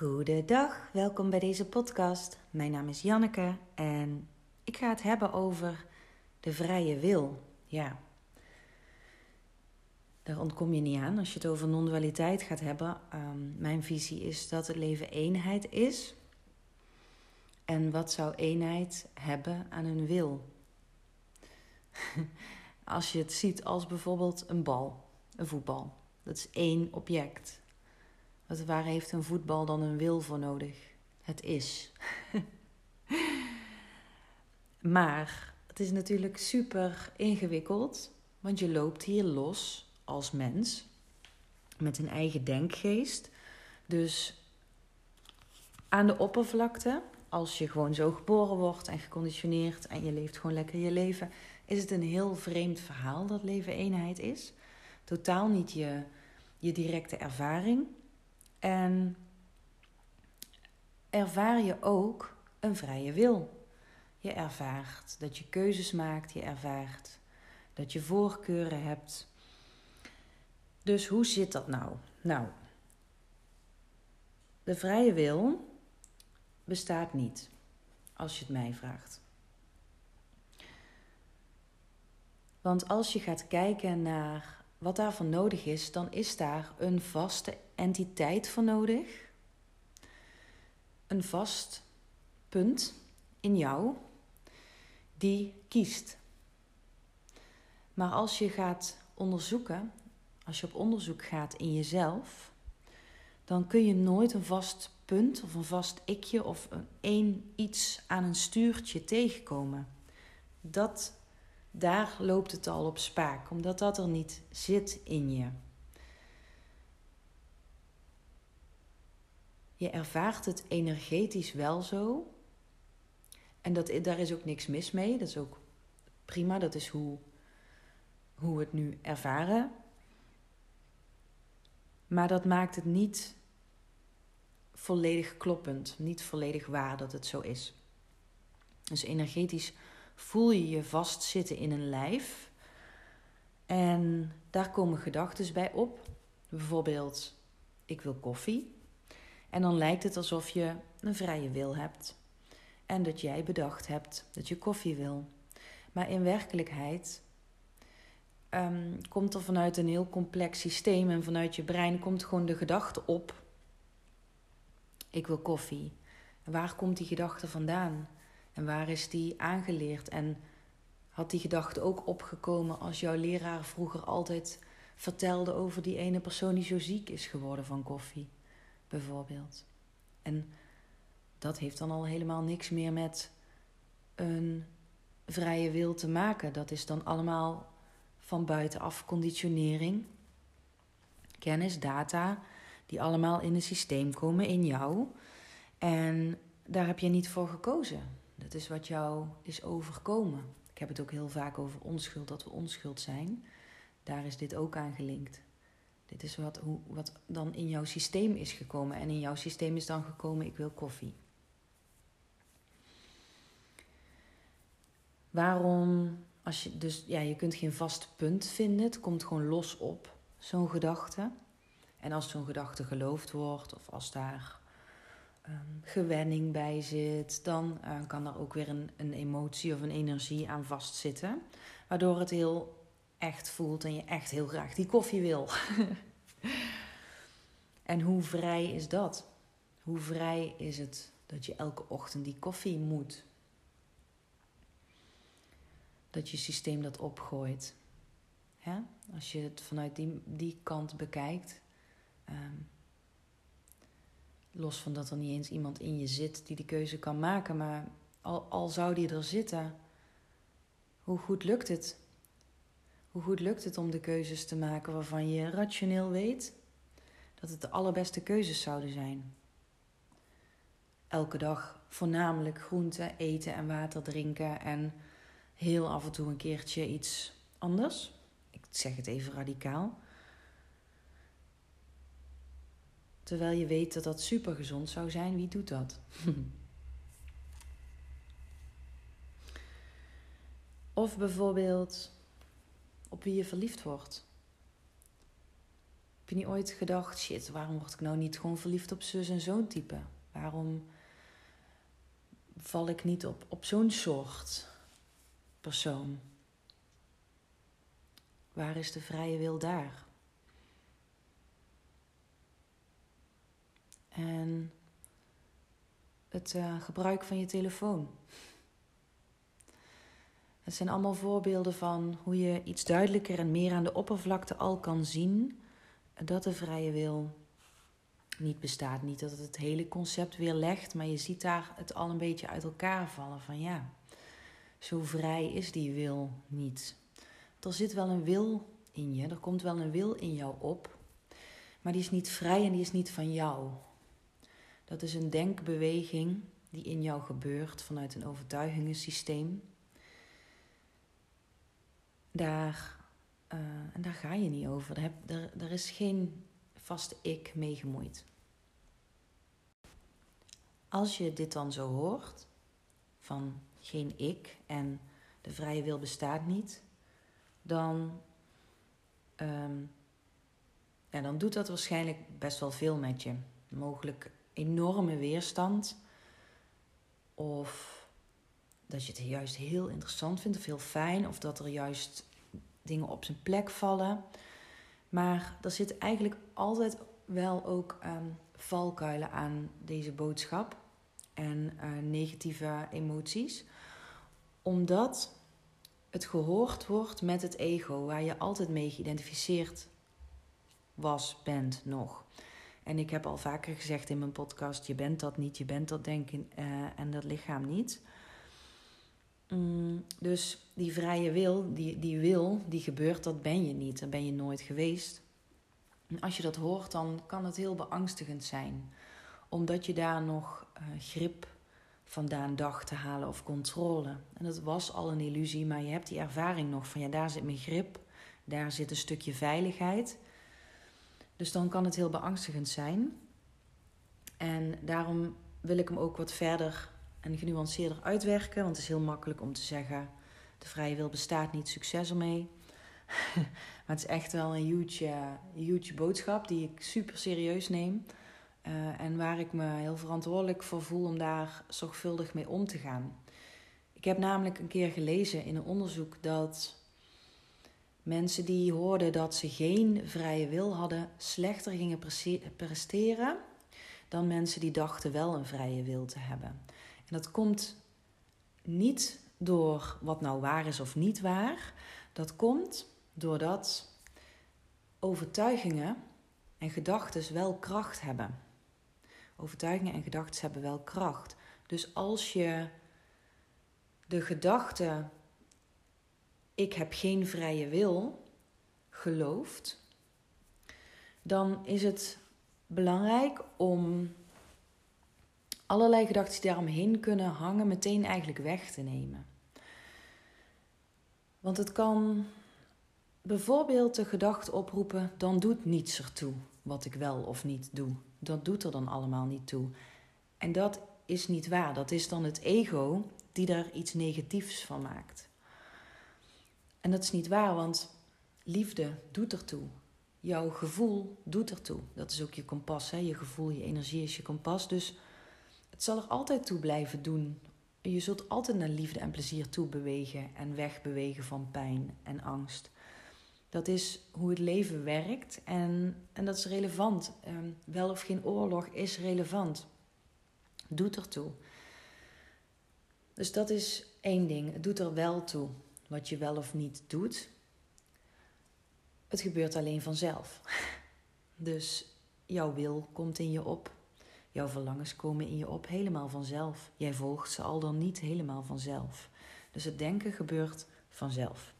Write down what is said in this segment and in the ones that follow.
Goedendag, welkom bij deze podcast. Mijn naam is Janneke en ik ga het hebben over de vrije wil. Ja, daar ontkom je niet aan als je het over non-dualiteit gaat hebben. Um, mijn visie is dat het leven eenheid is. En wat zou eenheid hebben aan een wil? als je het ziet als bijvoorbeeld een bal, een voetbal. Dat is één object. Wat, waar heeft een voetbal dan een wil voor nodig? Het is. maar het is natuurlijk super ingewikkeld, want je loopt hier los als mens met een eigen denkgeest. Dus aan de oppervlakte, als je gewoon zo geboren wordt en geconditioneerd en je leeft gewoon lekker je leven, is het een heel vreemd verhaal dat leven eenheid is. Totaal niet je, je directe ervaring. En ervaar je ook een vrije wil. Je ervaart dat je keuzes maakt, je ervaart dat je voorkeuren hebt. Dus hoe zit dat nou? Nou, de vrije wil bestaat niet, als je het mij vraagt. Want als je gaat kijken naar wat daarvoor nodig is, dan is daar een vaste entiteit voor nodig. Een vast punt in jou die kiest. Maar als je gaat onderzoeken, als je op onderzoek gaat in jezelf, dan kun je nooit een vast punt of een vast ikje of een één iets aan een stuurtje tegenkomen. Dat, daar loopt het al op spaak, omdat dat er niet zit in je. Je ervaart het energetisch wel zo. En dat, daar is ook niks mis mee. Dat is ook prima. Dat is hoe, hoe we het nu ervaren. Maar dat maakt het niet volledig kloppend. Niet volledig waar dat het zo is. Dus energetisch voel je je vastzitten in een lijf. En daar komen gedachten bij op. Bijvoorbeeld, ik wil koffie. En dan lijkt het alsof je een vrije wil hebt. En dat jij bedacht hebt dat je koffie wil. Maar in werkelijkheid um, komt er vanuit een heel complex systeem en vanuit je brein komt gewoon de gedachte op: ik wil koffie. Waar komt die gedachte vandaan? En waar is die aangeleerd? En had die gedachte ook opgekomen als jouw leraar vroeger altijd vertelde over die ene persoon die zo ziek is geworden van koffie? Bijvoorbeeld. En dat heeft dan al helemaal niks meer met een vrije wil te maken. Dat is dan allemaal van buitenaf conditionering, kennis, data, die allemaal in een systeem komen in jou. En daar heb je niet voor gekozen. Dat is wat jou is overkomen. Ik heb het ook heel vaak over onschuld, dat we onschuld zijn. Daar is dit ook aan gelinkt. Dit is wat, hoe, wat dan in jouw systeem is gekomen. En in jouw systeem is dan gekomen: ik wil koffie. Waarom, als je, dus ja, je kunt geen vast punt vinden, het komt gewoon los op, zo'n gedachte. En als zo'n gedachte geloofd wordt, of als daar um, gewenning bij zit, dan uh, kan er ook weer een, een emotie of een energie aan vastzitten. Waardoor het heel echt voelt en je echt heel graag die koffie wil. en hoe vrij is dat? Hoe vrij is het dat je elke ochtend die koffie moet? Dat je systeem dat opgooit. Als je het vanuit die, die kant bekijkt. Um, los van dat er niet eens iemand in je zit die die keuze kan maken. Maar al, al zou die er zitten, hoe goed lukt het hoe goed lukt het om de keuzes te maken waarvan je rationeel weet dat het de allerbeste keuzes zouden zijn? Elke dag voornamelijk groente eten en water drinken en heel af en toe een keertje iets anders. Ik zeg het even radicaal. Terwijl je weet dat dat super gezond zou zijn, wie doet dat? of bijvoorbeeld op wie je verliefd wordt. Heb je niet ooit gedacht, shit, waarom word ik nou niet gewoon verliefd op zus en zo'n type? Waarom val ik niet op, op zo'n soort persoon? Waar is de vrije wil daar? En het uh, gebruik van je telefoon. Het zijn allemaal voorbeelden van hoe je iets duidelijker en meer aan de oppervlakte al kan zien dat de vrije wil niet bestaat. Niet dat het het hele concept weer legt, maar je ziet daar het al een beetje uit elkaar vallen. Van ja, zo vrij is die wil niet. Er zit wel een wil in je, er komt wel een wil in jou op, maar die is niet vrij en die is niet van jou. Dat is een denkbeweging die in jou gebeurt vanuit een overtuigingensysteem. Daar, uh, en daar ga je niet over. Daar, heb, daar, daar is geen vaste ik mee gemoeid. Als je dit dan zo hoort, van geen ik en de vrije wil bestaat niet, dan, um, ja, dan doet dat waarschijnlijk best wel veel met je. Mogelijk enorme weerstand. Of dat je het juist heel interessant vindt of heel fijn. Of dat er juist dingen op zijn plek vallen. Maar er zit eigenlijk altijd wel ook um, valkuilen aan deze boodschap. En uh, negatieve emoties. Omdat het gehoord wordt met het ego, waar je altijd mee geïdentificeerd was, bent nog. En ik heb al vaker gezegd in mijn podcast: je bent dat niet, je bent dat denken uh, en dat lichaam niet. Mm, dus die vrije wil, die, die wil, die gebeurt, dat ben je niet. Dat ben je nooit geweest. En als je dat hoort, dan kan het heel beangstigend zijn. Omdat je daar nog uh, grip vandaan dacht te halen of controle. En dat was al een illusie, maar je hebt die ervaring nog van ja, daar zit mijn grip, daar zit een stukje veiligheid. Dus dan kan het heel beangstigend zijn. En daarom wil ik hem ook wat verder en genuanceerder uitwerken. Want het is heel makkelijk om te zeggen: de vrije wil bestaat niet, succes ermee. maar het is echt wel een huge, huge boodschap die ik super serieus neem. Uh, en waar ik me heel verantwoordelijk voor voel om daar zorgvuldig mee om te gaan. Ik heb namelijk een keer gelezen in een onderzoek dat Mensen die hoorden dat ze geen vrije wil hadden, slechter gingen presteren dan mensen die dachten wel een vrije wil te hebben. Dat komt niet door wat nou waar is of niet waar. Dat komt doordat overtuigingen en gedachten wel kracht hebben. Overtuigingen en gedachten hebben wel kracht. Dus als je de gedachte ik heb geen vrije wil gelooft, dan is het belangrijk om allerlei gedachten die daaromheen kunnen hangen, meteen eigenlijk weg te nemen. Want het kan bijvoorbeeld de gedachte oproepen: dan doet niets ertoe wat ik wel of niet doe. Dat doet er dan allemaal niet toe. En dat is niet waar. Dat is dan het ego die daar iets negatiefs van maakt. En dat is niet waar, want liefde doet ertoe. Jouw gevoel doet ertoe. Dat is ook je kompas. Hè? Je gevoel, je energie is je kompas. Dus het zal er altijd toe blijven doen. Je zult altijd naar liefde en plezier toe bewegen en wegbewegen van pijn en angst. Dat is hoe het leven werkt en, en dat is relevant. Um, wel of geen oorlog is relevant. Doet ertoe. Dus dat is één ding. Het doet er wel toe wat je wel of niet doet. Het gebeurt alleen vanzelf. Dus jouw wil komt in je op. Jouw verlangens komen in je op helemaal vanzelf. Jij volgt ze al dan niet helemaal vanzelf. Dus het denken gebeurt vanzelf.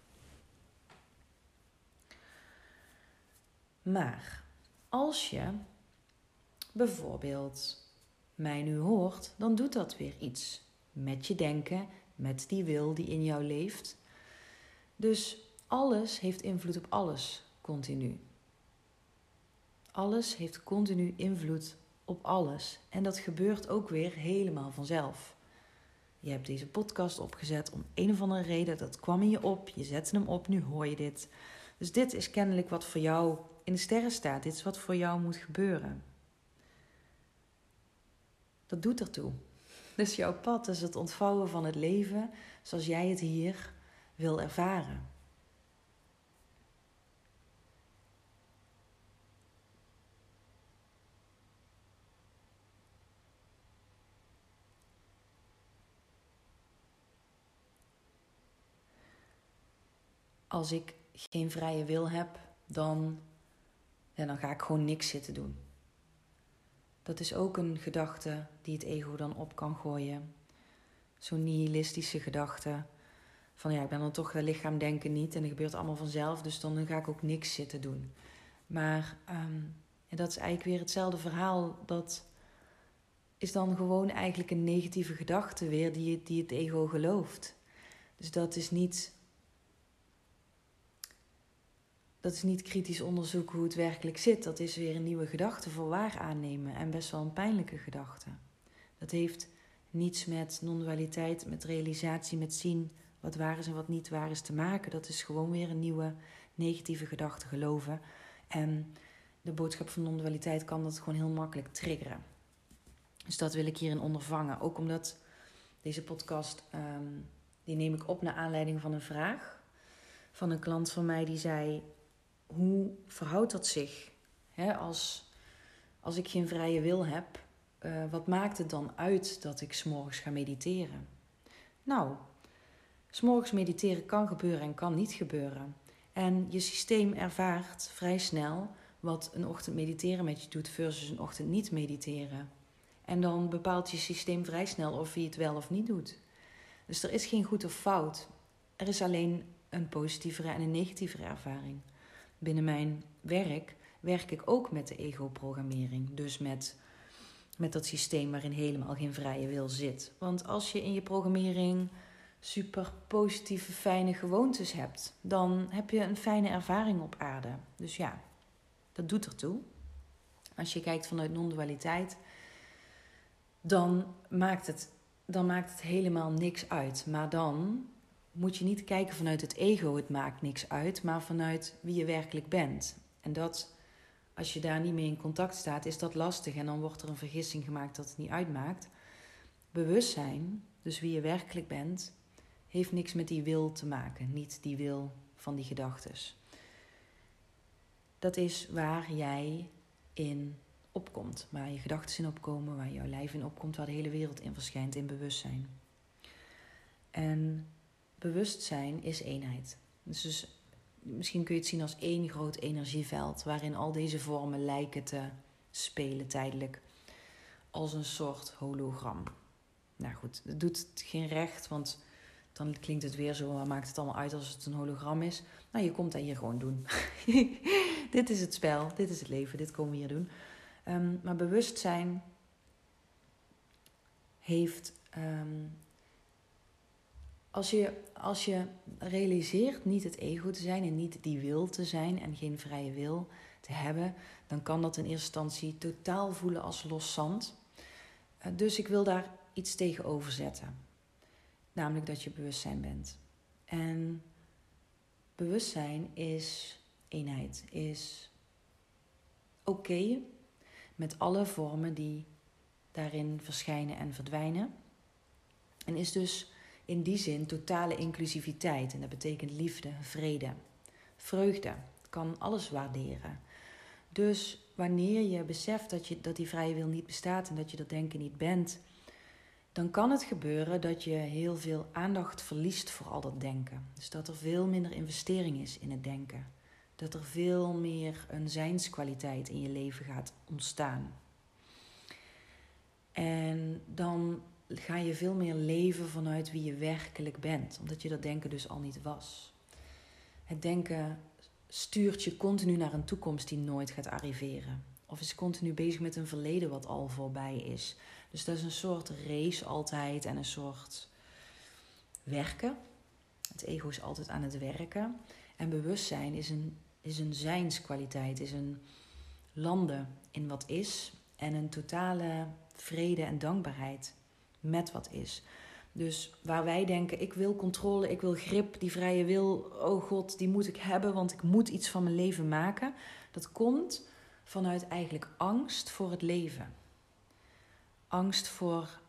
Maar als je bijvoorbeeld mij nu hoort, dan doet dat weer iets met je denken, met die wil die in jou leeft. Dus alles heeft invloed op alles, continu. Alles heeft continu invloed op alles. En dat gebeurt ook weer helemaal vanzelf. Je hebt deze podcast opgezet om een of andere reden. Dat kwam in je op. Je zette hem op. Nu hoor je dit. Dus dit is kennelijk wat voor jou in de sterren staat. Dit is wat voor jou moet gebeuren. Dat doet ertoe. Dus jouw pad is het ontvouwen van het leven zoals jij het hier wil ervaren. Als ik geen vrije wil heb, dan, ja, dan ga ik gewoon niks zitten doen. Dat is ook een gedachte die het ego dan op kan gooien. Zo'n nihilistische gedachte. Van ja, ik ben dan toch dat lichaam denken niet en het gebeurt allemaal vanzelf, dus dan ga ik ook niks zitten doen. Maar um, dat is eigenlijk weer hetzelfde verhaal. Dat is dan gewoon eigenlijk een negatieve gedachte weer die, die het ego gelooft. Dus dat is niet dat is niet kritisch onderzoeken hoe het werkelijk zit. Dat is weer een nieuwe gedachte voor waar aannemen en best wel een pijnlijke gedachte. Dat heeft niets met non-dualiteit, met realisatie, met zien wat waar is en wat niet waar is te maken. Dat is gewoon weer een nieuwe negatieve gedachte geloven. En de boodschap van non-dualiteit kan dat gewoon heel makkelijk triggeren. Dus dat wil ik hierin ondervangen. Ook omdat deze podcast, ehm, die neem ik op naar aanleiding van een vraag van een klant van mij die zei: hoe verhoudt dat zich? als, als ik geen vrije wil heb, uh, wat maakt het dan uit dat ik s'morgens ga mediteren? Nou, s'morgens mediteren kan gebeuren en kan niet gebeuren. En je systeem ervaart vrij snel wat een ochtend mediteren met je doet versus een ochtend niet mediteren. En dan bepaalt je systeem vrij snel of je het wel of niet doet. Dus er is geen goed of fout. Er is alleen een positievere en een negatievere ervaring binnen mijn werk werk ik ook met de ego-programmering. Dus met, met dat systeem waarin helemaal geen vrije wil zit. Want als je in je programmering super positieve, fijne gewoontes hebt, dan heb je een fijne ervaring op aarde. Dus ja, dat doet ertoe. Als je kijkt vanuit non-dualiteit, dan maakt het, dan maakt het helemaal niks uit. Maar dan moet je niet kijken vanuit het ego, het maakt niks uit, maar vanuit wie je werkelijk bent. En dat, als je daar niet mee in contact staat, is dat lastig en dan wordt er een vergissing gemaakt dat het niet uitmaakt. Bewustzijn, dus wie je werkelijk bent, heeft niks met die wil te maken, niet die wil van die gedachtes. Dat is waar jij in opkomt, waar je gedachten in opkomen, waar jouw lijf in opkomt, waar de hele wereld in verschijnt in bewustzijn. En bewustzijn is eenheid. Dus, dus, misschien kun je het zien als één groot energieveld waarin al deze vormen lijken te spelen tijdelijk. Als een soort hologram. Nou goed, het doet geen recht, want dan klinkt het weer zo, maakt het allemaal uit als het een hologram is. Nou, je komt dat hier gewoon doen. dit is het spel, dit is het leven, dit komen we hier doen. Um, maar bewustzijn heeft um, als je, als je realiseert niet het ego te zijn en niet die wil te zijn en geen vrije wil te hebben, dan kan dat in eerste instantie totaal voelen als los zand. Eh, dus ik wil daar iets tegenover zetten. Namelijk dat je bewustzijn bent. En bewustzijn is eenheid, is oké met alle vormen die daarin verschijnen en verdwijnen. En is dus in die zin totale inclusiviteit. En dat betekent liefde, vrede, vreugde. Kan alles waarderen. Dus wanneer je beseft dat, je, dat die vrije wil niet bestaat en dat je dat denken niet bent, dan kan het gebeuren dat je heel veel aandacht verliest voor al dat denken. Dus dat er veel minder investering is in het denken. Dat er veel meer een zijnskwaliteit in je leven gaat ontstaan. En dan ga je veel meer leven vanuit wie je werkelijk bent, omdat je dat denken dus al niet was. Het denken stuurt je continu naar een toekomst die nooit gaat arriveren. Of is continu bezig met een verleden wat al voorbij is. Dus dat is een soort race altijd en een soort werken. Het ego is altijd aan het werken. En bewustzijn is een, is een zijnskwaliteit, is een landen in wat is en een totale vrede en dankbaarheid met wat is. Dus waar wij denken, ik wil controle, ik wil grip, die vrije wil, oh god, die moet ik hebben, want ik moet iets van mijn leven maken. Dat komt vanuit eigenlijk angst voor het leven. Angst voor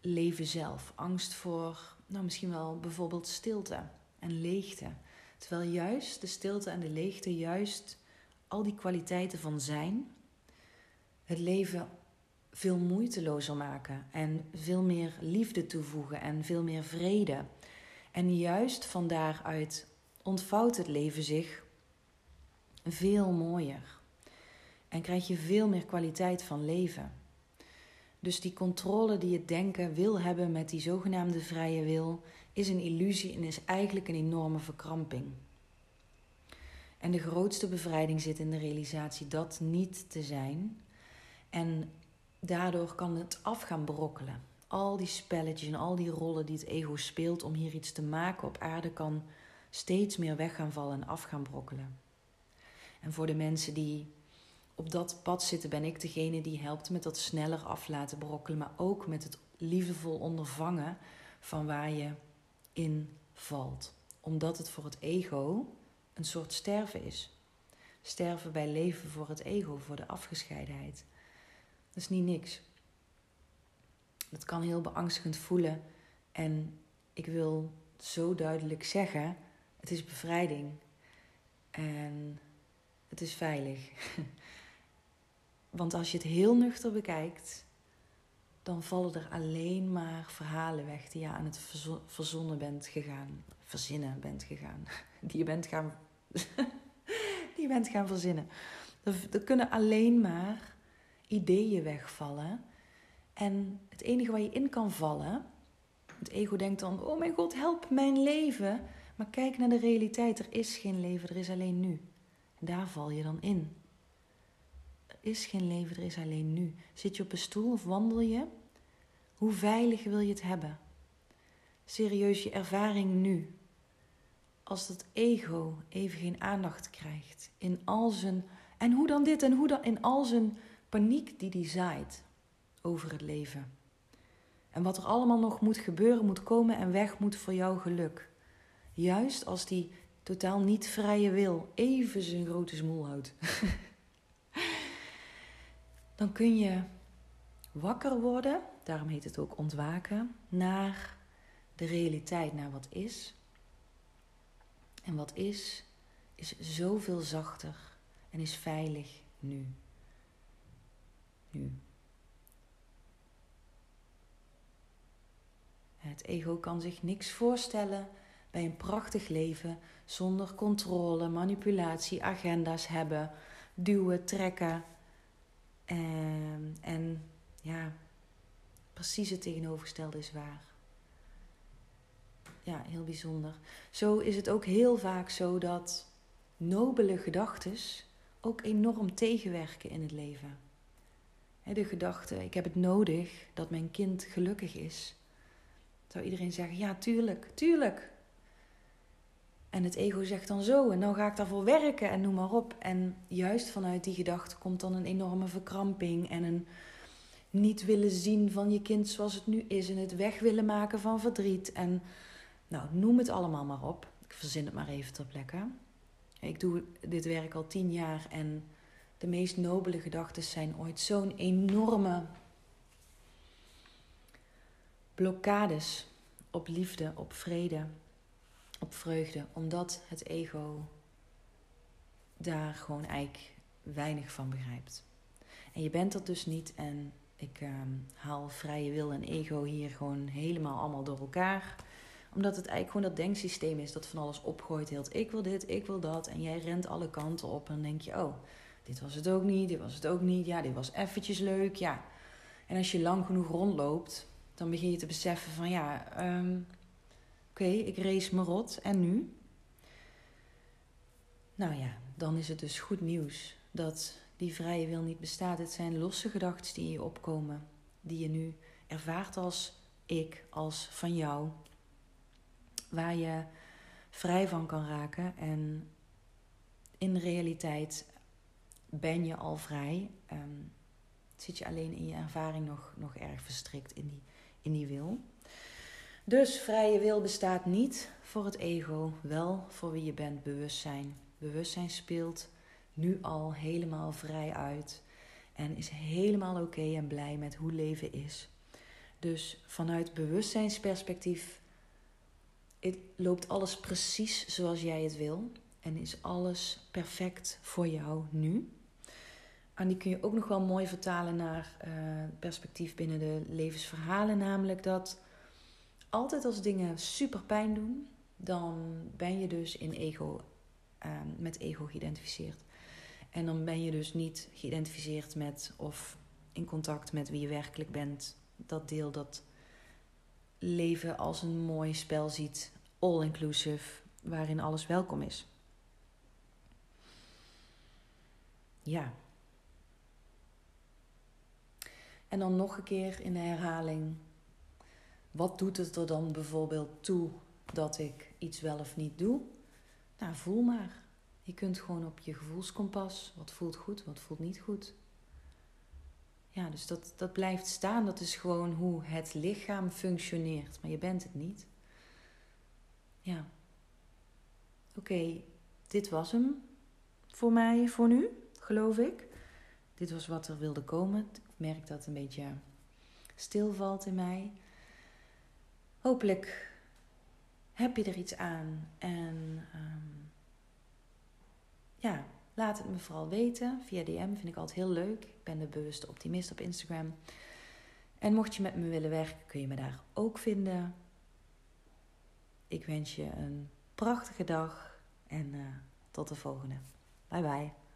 leven zelf. Angst voor, nou misschien wel bijvoorbeeld stilte en leegte. Terwijl juist de stilte en de leegte, juist al die kwaliteiten van zijn, het leven veel moeitelozer maken en veel meer liefde toevoegen en veel meer vrede. En juist van daaruit ontvouwt het leven zich veel mooier. En krijg je veel meer kwaliteit van leven. Dus die controle die je denken wil hebben met die zogenaamde vrije wil, is een illusie en is eigenlijk een enorme verkramping. En de grootste bevrijding zit in de realisatie dat niet te zijn. En daardoor kan het af gaan brokkelen. Al die spelletjes en al die rollen die het ego speelt om hier iets te maken op aarde, kan steeds meer weg gaan vallen en af gaan brokkelen. En voor de mensen die op dat pad zitten, ben ik degene die helpt met dat sneller af laten brokkelen, maar ook met het liefdevol ondervangen van waar je in valt. Omdat het voor het ego een soort sterven is. Sterven bij leven voor het ego, voor de afgescheidenheid. Dat is niet niks. Dat kan heel beangstigend voelen. En ik wil zo duidelijk zeggen: het is bevrijding. En het is veilig. Want als je het heel nuchter bekijkt, dan vallen er alleen maar verhalen weg die je aan het verzonnen bent gegaan, verzinnen bent gegaan, die je bent gaan, die je bent gaan verzinnen. Er, kunnen alleen maar ideeën wegvallen. En het enige waar je in kan vallen, het ego denkt dan: Oh mijn god, help mijn leven. Maar kijk naar de realiteit: er is geen leven, er is alleen nu. Daar val je dan in is geen leven, er is alleen nu. Zit je op een stoel of wandel je? Hoe veilig wil je het hebben? Serieus je ervaring nu. Als dat ego even geen aandacht krijgt in al zijn. En hoe dan dit en hoe dan in al zijn paniek die die zaait over het leven. En wat er allemaal nog moet gebeuren, moet komen en weg moet voor jouw geluk. Juist als die totaal niet vrije wil even zijn grote smoel houdt. dan kun je wakker worden, daarom heet het ook ontwaken, naar de realiteit, naar wat is. En wat is, is zoveel zachter en is veilig nu. Nu. Het ego kan zich niks voorstellen bij een prachtig leven zonder controle, manipulatie, agenda's hebben, duwen, trekken, en, ehm, en ja, precies het tegenovergestelde is waar. Ja, heel bijzonder. Zo is het ook heel vaak zo dat nobele gedachten ook enorm tegenwerken in het leven. De gedachte, ik heb het nodig dat mijn kind gelukkig is. Zou iedereen zeggen, ja, tuurlijk, tuurlijk. En het ego zegt dan zo, en dan ga ik daarvoor werken en noem maar op. En juist vanuit die gedachte komt dan een enorme verkramping en een niet willen zien van je kind zoals het nu is en het weg willen maken van verdriet. En nou, noem het allemaal maar op. Ik verzin het maar even ter plekke. Ik doe dit werk al tien jaar en de meest nobele gedachten zijn ooit zo'n enorme blokkades op liefde, op vrede, op vreugde, omdat het ego daar gewoon eigenlijk weinig van begrijpt. En je bent dat dus niet en ik ehm, haal vrije wil en ego hier gewoon helemaal allemaal door elkaar. Omdat het eigenlijk gewoon dat denksysteem is dat van alles opgooit. Heel, ik wil dit, ik wil dat. En jij rent alle kanten op en dan denk je, oh, dit was het ook niet, dit was het ook niet. Ja, dit was eventjes leuk, ja. En als je lang genoeg rondloopt, dan begin je te beseffen van ja, um, Oké, ik race me rot. En nu? Nou ja, dan is het dus goed nieuws dat die vrije wil niet bestaat. Het zijn losse gedachten die in je opkomen, die je nu ervaart als ik, als van jou, waar je vrij van kan raken. En in de realiteit ben je al vrij. Um, zit je alleen in je ervaring nog, nog erg verstrikt in die, in die wil. Dus vrije wil bestaat niet voor het ego, wel voor wie je bent, bewustzijn. Bewustzijn speelt nu al helemaal vrij uit en is helemaal oké en blij met hoe leven is. Dus vanuit bewustzijnsperspectief loopt alles precies zoals jij het wil en is alles perfect voor jou nu. En die kun je ook nog wel mooi vertalen naar uh, perspectief binnen de levensverhalen, namelijk dat altijd als dingen super pijn doen, dan ben je dus in ego, uh, met ego geïdentificeerd. En dan ben je dus niet geïdentificeerd met of in contact met wie je werkelijk bent. Dat deel dat leven als een mooi spel ziet, all inclusive, waarin alles welkom is. Ja. En dan nog een keer in de herhaling. Wat doet het er dan bijvoorbeeld toe dat ik iets wel of niet doe? Nou, voel maar. Je kunt gewoon op je gevoelskompas. Wat voelt goed, wat voelt niet goed. Ja, dus dat, dat blijft staan. Dat is gewoon hoe het lichaam functioneert. Maar je bent het niet. Ja. Oké, dit was hem voor mij voor nu, geloof ik. Dit was wat er wilde komen. Merk dat een beetje stilvalt in mij. Hopelijk heb je er iets aan en um, ja, laat het me vooral weten. Via DM vind ik altijd heel leuk. Ik ben de bewuste optimist op Instagram. En mocht je met me willen werken, kun je me daar ook vinden. Ik wens je een prachtige dag en uh, tot de volgende. Bye bye.